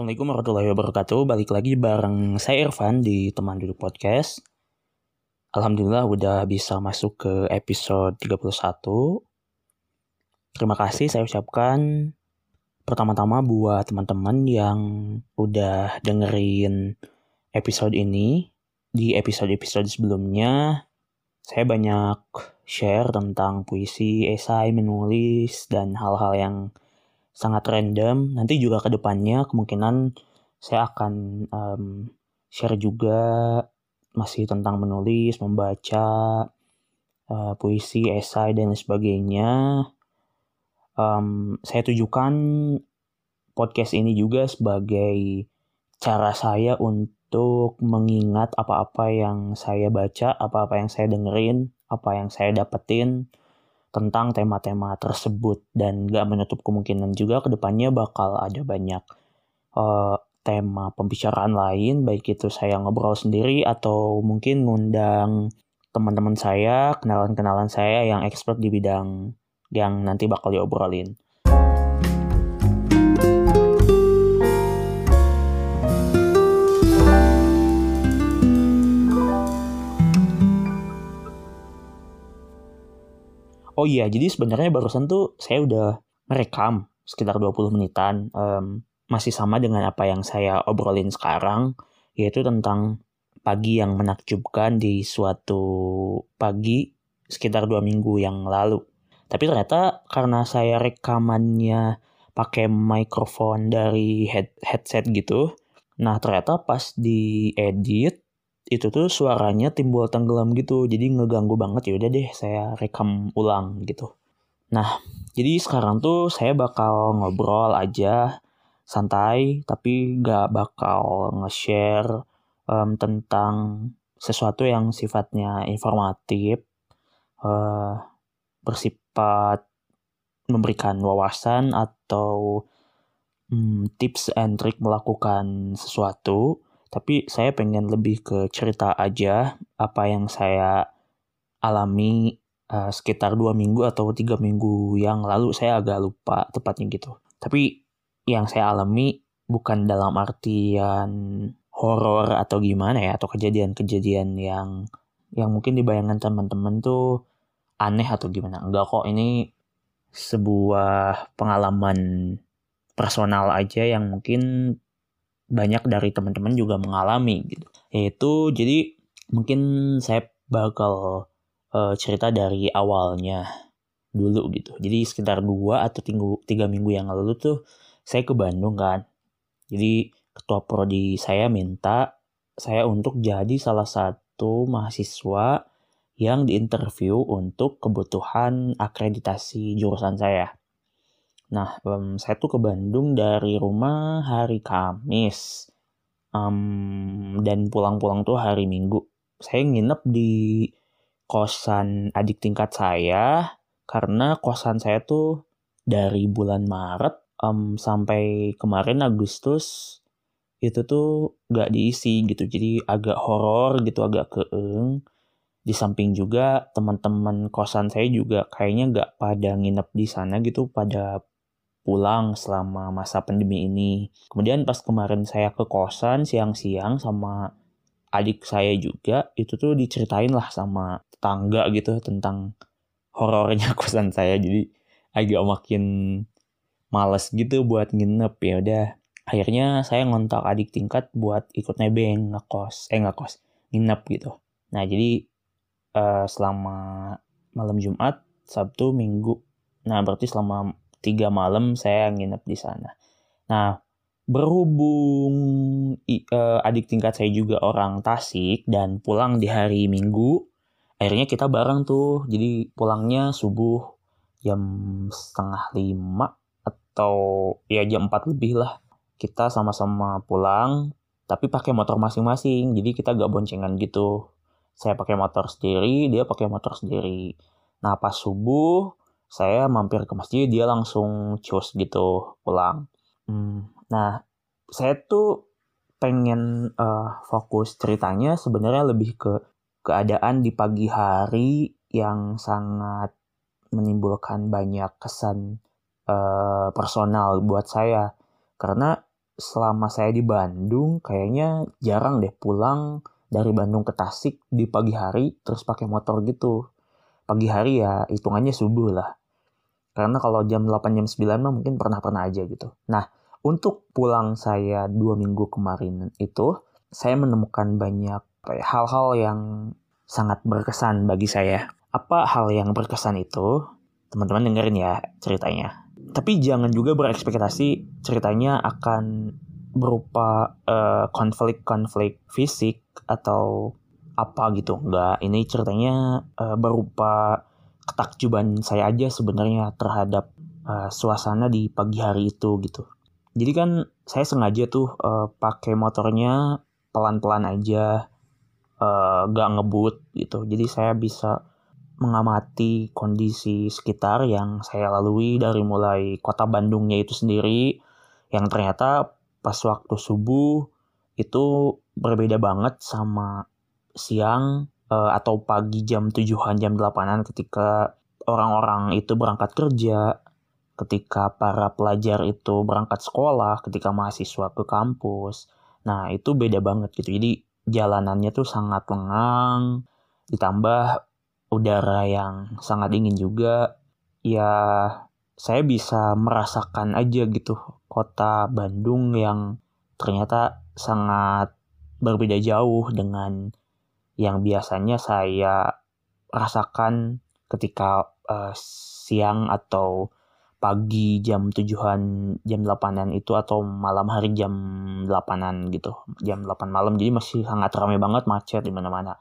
Assalamualaikum warahmatullahi wabarakatuh. Balik lagi bareng saya Irfan di Teman Duduk Podcast. Alhamdulillah udah bisa masuk ke episode 31. Terima kasih saya ucapkan pertama-tama buat teman-teman yang udah dengerin episode ini. Di episode-episode sebelumnya saya banyak share tentang puisi, esai, menulis, dan hal-hal yang sangat random. Nanti juga ke depannya kemungkinan saya akan um, share juga masih tentang menulis, membaca uh, puisi, esai dan sebagainya. Um, saya tujukan podcast ini juga sebagai cara saya untuk mengingat apa-apa yang saya baca, apa-apa yang saya dengerin, apa yang saya dapetin tentang tema-tema tersebut dan gak menutup kemungkinan juga ke depannya bakal ada banyak uh, tema pembicaraan lain baik itu saya ngobrol sendiri atau mungkin ngundang teman-teman saya kenalan-kenalan saya yang expert di bidang yang nanti bakal diobrolin. Oh iya, jadi sebenarnya barusan tuh saya udah merekam sekitar 20 menitan. Um, masih sama dengan apa yang saya obrolin sekarang, yaitu tentang pagi yang menakjubkan di suatu pagi sekitar dua minggu yang lalu. Tapi ternyata karena saya rekamannya pakai mikrofon dari head headset gitu, nah ternyata pas diedit itu tuh suaranya timbul tenggelam gitu jadi ngeganggu banget. Ya udah deh saya rekam ulang gitu. Nah jadi sekarang tuh saya bakal ngobrol aja santai tapi gak bakal nge-share um, tentang sesuatu yang sifatnya informatif uh, bersifat memberikan wawasan atau um, tips and trick melakukan sesuatu tapi saya pengen lebih ke cerita aja apa yang saya alami uh, sekitar dua minggu atau tiga minggu yang lalu. Saya agak lupa tepatnya gitu. Tapi yang saya alami bukan dalam artian horor atau gimana ya atau kejadian-kejadian yang yang mungkin dibayangkan teman-teman tuh aneh atau gimana. Enggak kok ini sebuah pengalaman personal aja yang mungkin banyak dari teman-teman juga mengalami gitu. Yaitu jadi mungkin saya bakal uh, cerita dari awalnya dulu gitu. Jadi sekitar dua atau tiga minggu yang lalu tuh saya ke Bandung kan. Jadi ketua prodi saya minta saya untuk jadi salah satu mahasiswa yang diinterview untuk kebutuhan akreditasi jurusan saya. Nah, um, saya tuh ke Bandung dari rumah hari Kamis. Um, dan pulang-pulang tuh hari Minggu. Saya nginep di kosan adik tingkat saya karena kosan saya tuh dari bulan Maret um, sampai kemarin Agustus itu tuh gak diisi gitu jadi agak horor gitu agak keeng di samping juga teman-teman kosan saya juga kayaknya gak pada nginep di sana gitu pada pulang selama masa pandemi ini. Kemudian pas kemarin saya ke kosan siang-siang sama adik saya juga, itu tuh diceritain lah sama tetangga gitu tentang horornya kosan saya. Jadi agak makin males gitu buat nginep ya udah. Akhirnya saya ngontak adik tingkat buat ikut nebeng ngekos, eh ngekos, nginep gitu. Nah jadi uh, selama malam Jumat, Sabtu, Minggu, nah berarti selama tiga malam saya nginep di sana. Nah, berhubung uh, adik tingkat saya juga orang Tasik dan pulang di hari Minggu, akhirnya kita bareng tuh. Jadi pulangnya subuh jam setengah lima atau ya jam empat lebih lah. Kita sama-sama pulang, tapi pakai motor masing-masing. Jadi kita gak boncengan gitu. Saya pakai motor sendiri, dia pakai motor sendiri. Nah pas subuh saya mampir ke masjid dia langsung cus gitu pulang hmm, nah saya tuh pengen uh, fokus ceritanya sebenarnya lebih ke keadaan di pagi hari yang sangat menimbulkan banyak kesan uh, personal buat saya karena selama saya di Bandung kayaknya jarang deh pulang dari Bandung ke Tasik di pagi hari terus pakai motor gitu. Pagi hari ya hitungannya subuh lah. Karena kalau jam 8 jam 9 mah mungkin pernah-pernah aja gitu. Nah, untuk pulang saya dua minggu kemarin itu saya menemukan banyak ya, hal-hal yang sangat berkesan bagi saya. Apa hal yang berkesan itu? Teman-teman dengerin ya ceritanya. Tapi jangan juga berekspektasi ceritanya akan berupa eh, konflik-konflik fisik atau apa gitu. Enggak, ini ceritanya uh, berupa ketakjuban saya aja sebenarnya terhadap uh, suasana di pagi hari itu gitu. Jadi kan saya sengaja tuh uh, pakai motornya pelan-pelan aja, uh, gak ngebut gitu. Jadi saya bisa mengamati kondisi sekitar yang saya lalui dari mulai kota Bandungnya itu sendiri yang ternyata pas waktu subuh itu berbeda banget sama siang uh, atau pagi jam tujuhan jam delapanan ketika orang-orang itu berangkat kerja ketika para pelajar itu berangkat sekolah ketika mahasiswa ke kampus. Nah itu beda banget gitu. Jadi jalanannya tuh sangat lengang ditambah udara yang sangat dingin juga. Ya saya bisa merasakan aja gitu kota Bandung yang ternyata sangat berbeda jauh dengan yang biasanya saya rasakan ketika uh, siang atau pagi jam tujuan jam delapanan itu atau malam hari jam delapanan gitu jam delapan malam jadi masih sangat ramai banget macet di mana-mana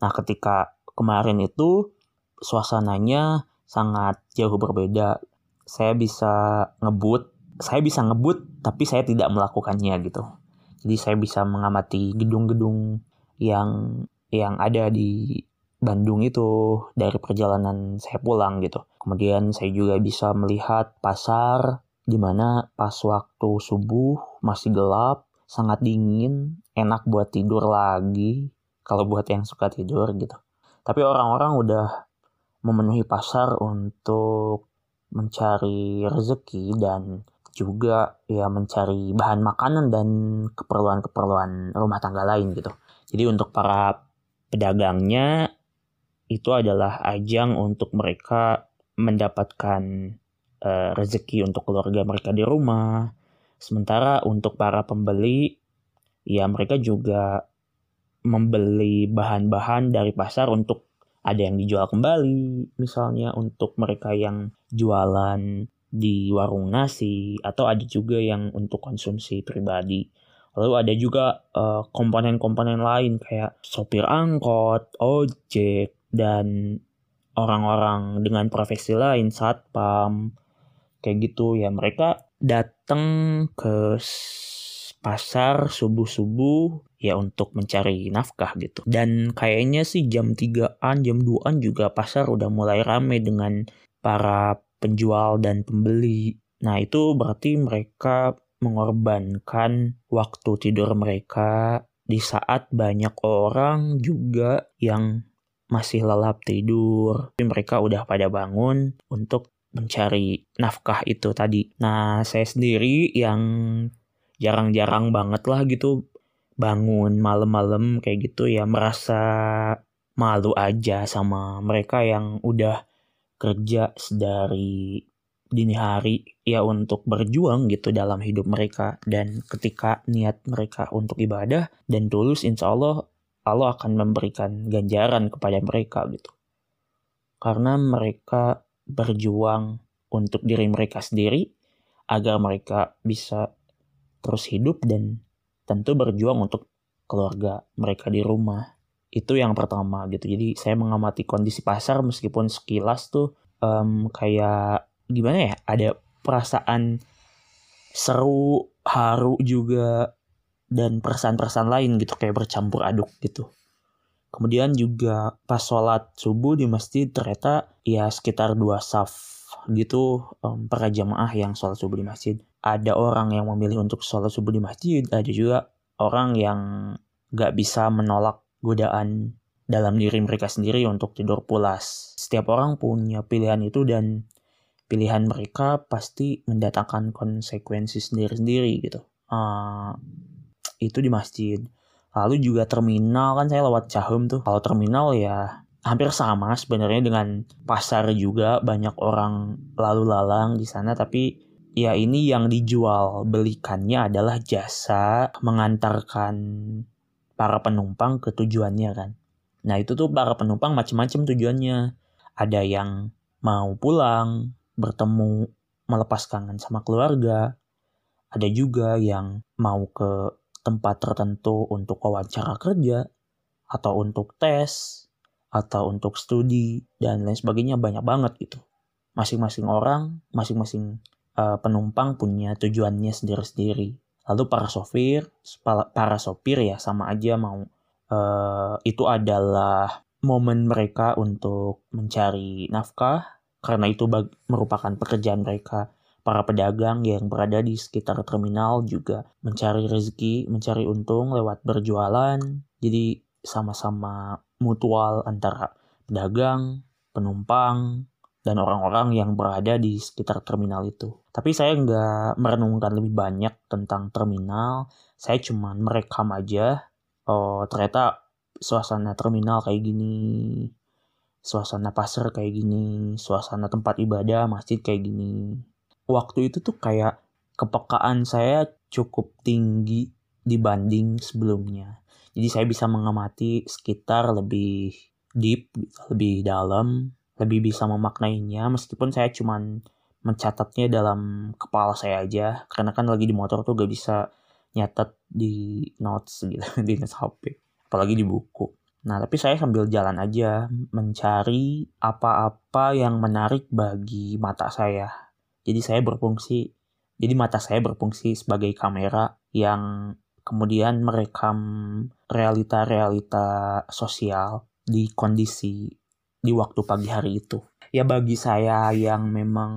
nah ketika kemarin itu suasananya sangat jauh berbeda. Saya bisa ngebut, saya bisa ngebut tapi saya tidak melakukannya gitu. Jadi saya bisa mengamati gedung-gedung yang yang ada di Bandung itu dari perjalanan saya pulang gitu. Kemudian saya juga bisa melihat pasar di mana pas waktu subuh masih gelap, sangat dingin, enak buat tidur lagi kalau buat yang suka tidur gitu. Tapi orang-orang udah memenuhi pasar untuk mencari rezeki dan juga ya mencari bahan makanan dan keperluan-keperluan rumah tangga lain gitu. Jadi untuk para pedagangnya itu adalah ajang untuk mereka mendapatkan uh, rezeki untuk keluarga mereka di rumah. Sementara untuk para pembeli ya mereka juga membeli bahan-bahan dari pasar untuk ada yang dijual kembali misalnya untuk mereka yang jualan di warung nasi atau ada juga yang untuk konsumsi pribadi lalu ada juga eh, komponen-komponen lain kayak sopir angkot ojek dan orang-orang dengan profesi lain satpam kayak gitu ya mereka datang ke pasar subuh-subuh ya untuk mencari nafkah gitu. Dan kayaknya sih jam 3-an, jam 2-an juga pasar udah mulai rame dengan para penjual dan pembeli. Nah itu berarti mereka mengorbankan waktu tidur mereka di saat banyak orang juga yang masih lelap tidur. Tapi mereka udah pada bangun untuk mencari nafkah itu tadi. Nah, saya sendiri yang jarang-jarang banget lah gitu bangun malam-malam kayak gitu ya merasa malu aja sama mereka yang udah kerja sedari dini hari ya untuk berjuang gitu dalam hidup mereka dan ketika niat mereka untuk ibadah dan tulus insya Allah Allah akan memberikan ganjaran kepada mereka gitu karena mereka berjuang untuk diri mereka sendiri agar mereka bisa terus hidup dan tentu berjuang untuk keluarga mereka di rumah. Itu yang pertama gitu. Jadi saya mengamati kondisi pasar meskipun sekilas tuh um, kayak gimana ya? Ada perasaan seru, haru juga dan perasaan-perasaan lain gitu kayak bercampur aduk gitu. Kemudian juga pas sholat subuh di masjid ternyata ya sekitar dua saf gitu um, para jamaah yang sholat subuh di masjid ada orang yang memilih untuk sholat subuh di masjid, ada juga orang yang gak bisa menolak godaan dalam diri mereka sendiri untuk tidur pulas. Setiap orang punya pilihan itu dan pilihan mereka pasti mendatangkan konsekuensi sendiri-sendiri gitu. uh, itu di masjid. Lalu juga terminal kan saya lewat Cahum tuh. Kalau terminal ya hampir sama sebenarnya dengan pasar juga. Banyak orang lalu lalang di sana. Tapi ya ini yang dijual belikannya adalah jasa mengantarkan para penumpang ke tujuannya kan. Nah itu tuh para penumpang macam-macam tujuannya. Ada yang mau pulang bertemu melepas kangen sama keluarga ada juga yang mau ke tempat tertentu untuk wawancara kerja, atau untuk tes, atau untuk studi, dan lain sebagainya banyak banget gitu. Masing-masing orang, masing-masing uh, penumpang punya tujuannya sendiri-sendiri. Lalu para sopir, para sopir ya sama aja mau uh, itu adalah momen mereka untuk mencari nafkah karena itu merupakan pekerjaan mereka Para pedagang yang berada di sekitar terminal juga mencari rezeki, mencari untung lewat berjualan. Jadi sama-sama mutual antara pedagang, penumpang, dan orang-orang yang berada di sekitar terminal itu. Tapi saya nggak merenungkan lebih banyak tentang terminal. Saya cuma merekam aja. Oh, ternyata suasana terminal kayak gini, suasana pasar kayak gini, suasana tempat ibadah, masjid kayak gini. Waktu itu tuh kayak kepekaan saya cukup tinggi dibanding sebelumnya. Jadi saya bisa mengamati sekitar lebih deep, lebih dalam, lebih bisa memaknainya meskipun saya cuman mencatatnya dalam kepala saya aja. Karena kan lagi di motor tuh gak bisa nyatet di notes gitu di notes HP apalagi di buku nah tapi saya sambil jalan aja mencari apa-apa yang menarik bagi mata saya jadi saya berfungsi, jadi mata saya berfungsi sebagai kamera yang kemudian merekam realita-realita sosial di kondisi di waktu pagi hari itu. Ya bagi saya yang memang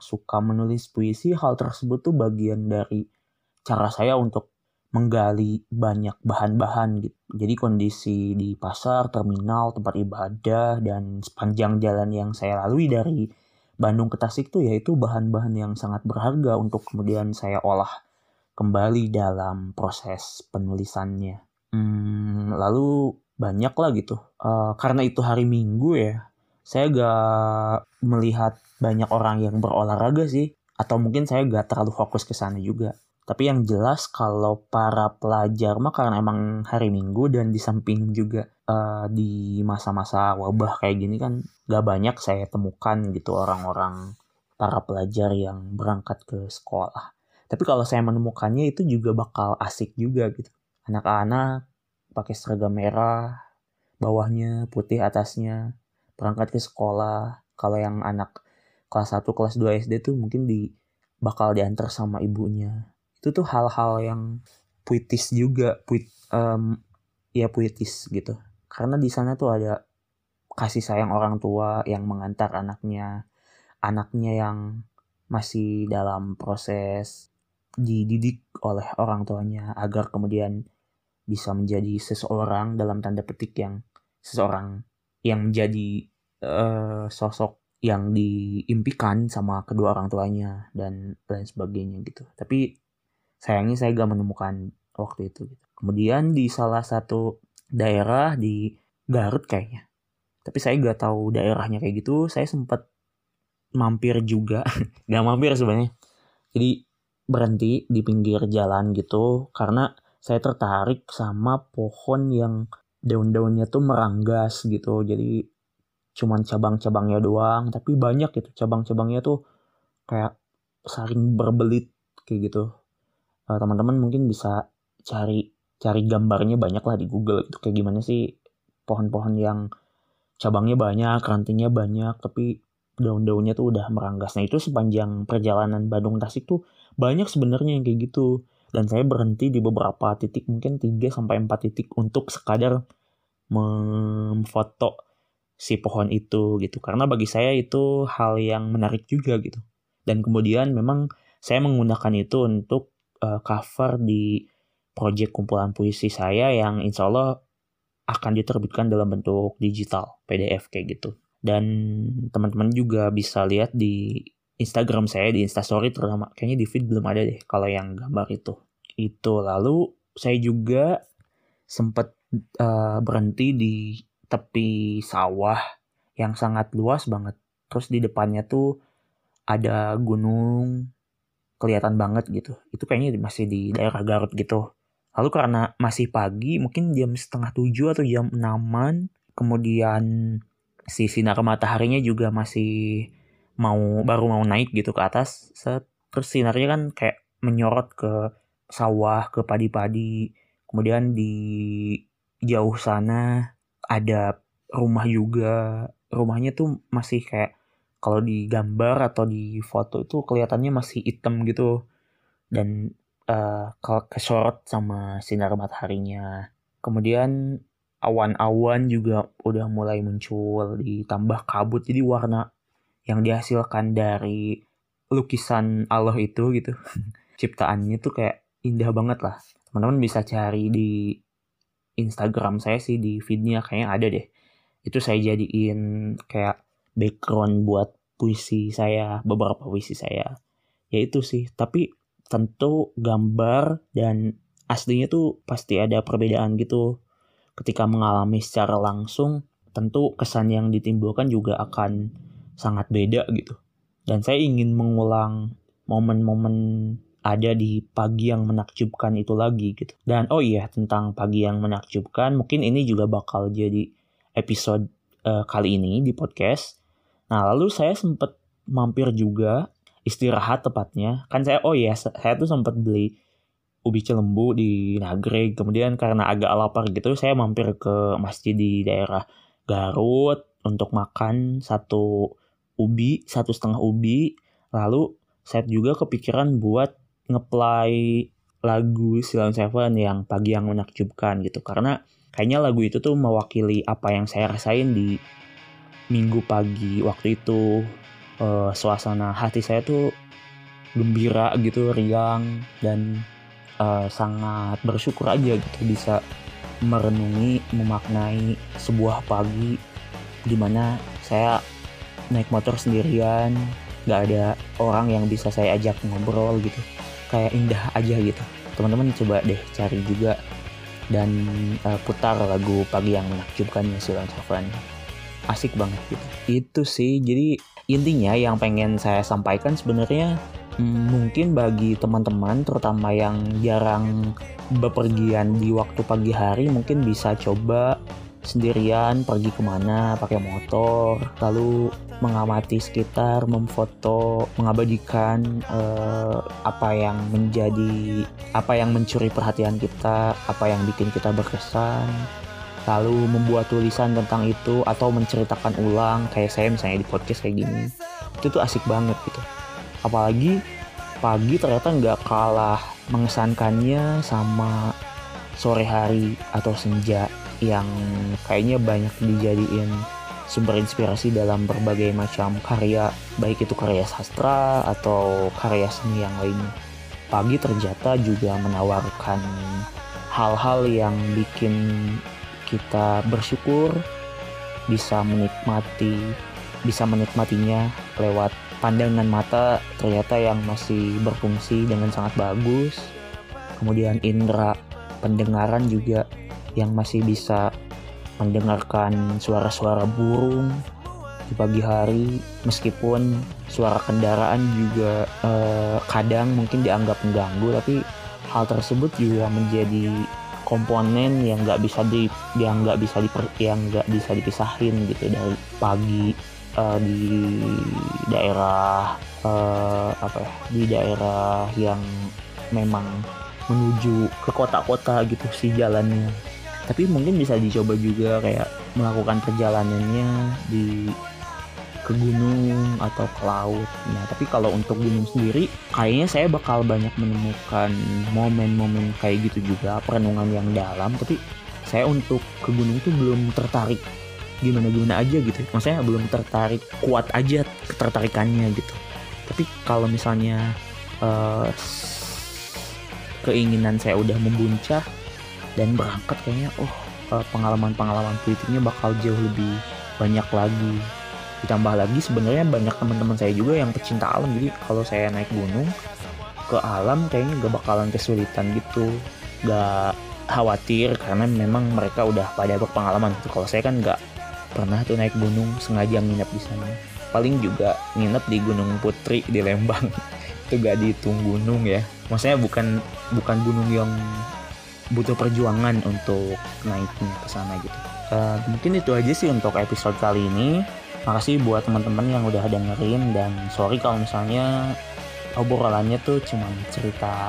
suka menulis puisi, hal tersebut tuh bagian dari cara saya untuk menggali banyak bahan-bahan gitu. Jadi kondisi di pasar, terminal, tempat ibadah, dan sepanjang jalan yang saya lalui dari Bandung ke Tasik tuh yaitu bahan-bahan yang sangat berharga untuk kemudian saya olah kembali dalam proses penulisannya. Hmm, lalu banyak lah gitu. Uh, karena itu hari Minggu ya, saya gak melihat banyak orang yang berolahraga sih. Atau mungkin saya gak terlalu fokus ke sana juga. Tapi yang jelas kalau para pelajar mah karena emang hari Minggu dan di samping juga uh, di masa-masa wabah kayak gini kan gak banyak saya temukan gitu orang-orang para pelajar yang berangkat ke sekolah. Tapi kalau saya menemukannya itu juga bakal asik juga gitu. Anak-anak pakai seragam merah, bawahnya putih atasnya, berangkat ke sekolah. Kalau yang anak kelas 1, kelas 2 SD tuh mungkin di bakal diantar sama ibunya itu tuh hal-hal yang puitis juga puit um, ya puitis gitu. Karena di sana tuh ada kasih sayang orang tua yang mengantar anaknya anaknya yang masih dalam proses dididik oleh orang tuanya agar kemudian bisa menjadi seseorang dalam tanda petik yang seseorang yang menjadi uh, sosok yang diimpikan sama kedua orang tuanya dan lain sebagainya gitu. Tapi sayangnya saya gak menemukan waktu itu gitu. kemudian di salah satu daerah di Garut kayaknya. Tapi saya gak tahu daerahnya kayak gitu saya sempat mampir juga. Gak mampir sebenarnya. Jadi berhenti di pinggir jalan gitu karena saya tertarik sama pohon yang daun-daunnya tuh meranggas gitu. Jadi cuman cabang-cabangnya doang tapi banyak gitu. Cabang-cabangnya tuh kayak saling berbelit kayak gitu uh, teman-teman mungkin bisa cari cari gambarnya banyak lah di Google itu kayak gimana sih pohon-pohon yang cabangnya banyak, rantingnya banyak, tapi daun-daunnya tuh udah meranggas. Nah itu sepanjang perjalanan Bandung Tasik tuh banyak sebenarnya yang kayak gitu. Dan saya berhenti di beberapa titik, mungkin 3 sampai 4 titik untuk sekadar memfoto si pohon itu gitu. Karena bagi saya itu hal yang menarik juga gitu. Dan kemudian memang saya menggunakan itu untuk uh, cover di project kumpulan puisi saya yang insya Allah akan diterbitkan dalam bentuk digital PDF kayak gitu. Dan teman-teman juga bisa lihat di Instagram saya di Instastory terutama. Kayaknya di feed belum ada deh kalau yang gambar itu. Itu lalu saya juga sempat uh, berhenti di tepi sawah yang sangat luas banget. Terus di depannya tuh ada gunung kelihatan banget gitu. Itu kayaknya masih di daerah Garut gitu. Lalu karena masih pagi mungkin jam setengah tujuh atau jam enaman kemudian si sinar mataharinya juga masih mau baru mau naik gitu ke atas. Set terus sinarnya kan kayak menyorot ke sawah ke padi-padi. Kemudian di jauh sana ada rumah juga. Rumahnya tuh masih kayak kalau di gambar atau di foto itu kelihatannya masih hitam gitu. Dan uh, kalau kesorot sama sinar mataharinya. Kemudian awan-awan juga udah mulai muncul ditambah kabut. Jadi warna yang dihasilkan dari lukisan Allah itu gitu ciptaannya tuh kayak indah banget lah. Teman-teman bisa cari di Instagram saya sih di feednya kayaknya ada deh. Itu saya jadiin kayak background buat puisi saya beberapa puisi saya ya itu sih tapi tentu gambar dan aslinya tuh pasti ada perbedaan gitu ketika mengalami secara langsung tentu kesan yang ditimbulkan juga akan sangat beda gitu. Dan saya ingin mengulang momen-momen ada di pagi yang menakjubkan itu lagi gitu. Dan oh iya tentang pagi yang menakjubkan mungkin ini juga bakal jadi episode uh, kali ini di podcast. Nah lalu saya sempat mampir juga istirahat tepatnya. Kan saya oh iya saya tuh sempat beli ubi celembu di Nagreg. Kemudian karena agak lapar gitu saya mampir ke masjid di daerah Garut untuk makan satu ubi satu setengah ubi lalu saya juga kepikiran buat ngeplay lagu Silent Seven yang pagi yang menakjubkan gitu karena kayaknya lagu itu tuh mewakili apa yang saya rasain di minggu pagi waktu itu uh, suasana hati saya tuh gembira gitu riang dan uh, sangat bersyukur aja gitu bisa merenungi memaknai sebuah pagi di mana saya naik motor sendirian nggak ada orang yang bisa saya ajak ngobrol gitu. Kayak indah aja gitu. Teman-teman coba deh cari juga dan uh, putar lagu pagi yang menakjubkan Silan Safran asik banget gitu. Itu sih jadi intinya yang pengen saya sampaikan sebenarnya mungkin bagi teman-teman terutama yang jarang bepergian di waktu pagi hari mungkin bisa coba sendirian pergi ke mana pakai motor lalu mengamati sekitar memfoto mengabadikan uh, apa yang menjadi apa yang mencuri perhatian kita apa yang bikin kita berkesan lalu membuat tulisan tentang itu atau menceritakan ulang kayak saya misalnya di podcast kayak gini itu tuh asik banget gitu apalagi pagi ternyata nggak kalah mengesankannya sama sore hari atau senja yang kayaknya banyak dijadiin sumber inspirasi dalam berbagai macam karya, baik itu karya sastra atau karya seni yang lainnya. Pagi ternyata juga menawarkan hal-hal yang bikin kita bersyukur bisa menikmati bisa menikmatinya lewat pandangan mata ternyata yang masih berfungsi dengan sangat bagus. Kemudian indera pendengaran juga yang masih bisa mendengarkan suara-suara burung di pagi hari meskipun suara kendaraan juga eh, kadang mungkin dianggap mengganggu tapi hal tersebut juga menjadi komponen yang nggak bisa di yang nggak bisa di yang nggak bisa dipisahin gitu dari pagi uh, di daerah uh, apa ya di daerah yang memang menuju ke kota-kota gitu sih jalannya. Tapi mungkin bisa dicoba juga kayak melakukan perjalanannya di ke gunung atau ke laut. Nah, tapi kalau untuk gunung sendiri, kayaknya saya bakal banyak menemukan momen-momen kayak gitu juga, perenungan yang dalam. Tapi saya untuk ke gunung itu belum tertarik gimana-gimana aja gitu. Maksudnya belum tertarik kuat aja ketertarikannya gitu. Tapi kalau misalnya uh, keinginan saya udah membuncah, dan berangkat kayaknya oh eh, pengalaman-pengalaman politiknya bakal jauh lebih banyak lagi ditambah lagi sebenarnya banyak teman-teman saya juga yang pecinta alam. Jadi kalau saya naik gunung ke alam kayaknya gak bakalan kesulitan gitu. Gak khawatir karena memang mereka udah pada berpengalaman gitu. Kalau saya kan gak pernah tuh naik gunung sengaja nginep di sana. Paling juga nginep di Gunung Putri di Lembang. Itu gak dihitung gunung ya. Maksudnya bukan bukan gunung yang butuh perjuangan untuk naiknya ke sana gitu. Uh, mungkin itu aja sih untuk episode kali ini makasih buat teman-teman yang udah dengerin dan sorry kalau misalnya obrolannya tuh cuma cerita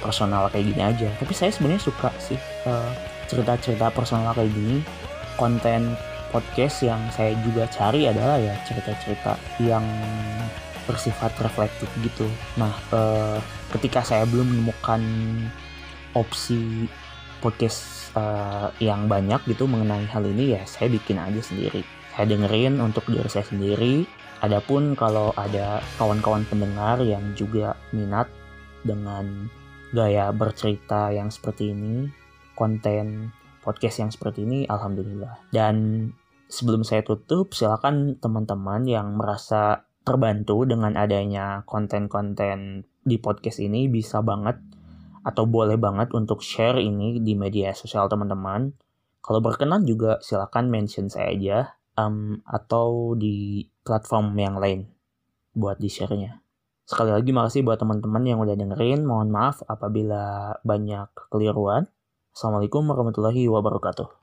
personal kayak gini aja tapi saya sebenarnya suka sih uh, cerita-cerita personal kayak gini konten podcast yang saya juga cari adalah ya cerita-cerita yang bersifat reflektif gitu. Nah, eh, ketika saya belum menemukan opsi podcast eh, yang banyak gitu mengenai hal ini ya saya bikin aja sendiri. Saya dengerin untuk diri saya sendiri. Adapun kalau ada kawan-kawan pendengar yang juga minat dengan gaya bercerita yang seperti ini, konten podcast yang seperti ini, alhamdulillah. Dan sebelum saya tutup, silakan teman-teman yang merasa terbantu dengan adanya konten-konten di podcast ini bisa banget atau boleh banget untuk share ini di media sosial teman-teman. Kalau berkenan juga silakan mention saya aja um, atau di platform yang lain buat di share-nya. Sekali lagi makasih buat teman-teman yang udah dengerin. Mohon maaf apabila banyak kekeliruan. Assalamualaikum warahmatullahi wabarakatuh.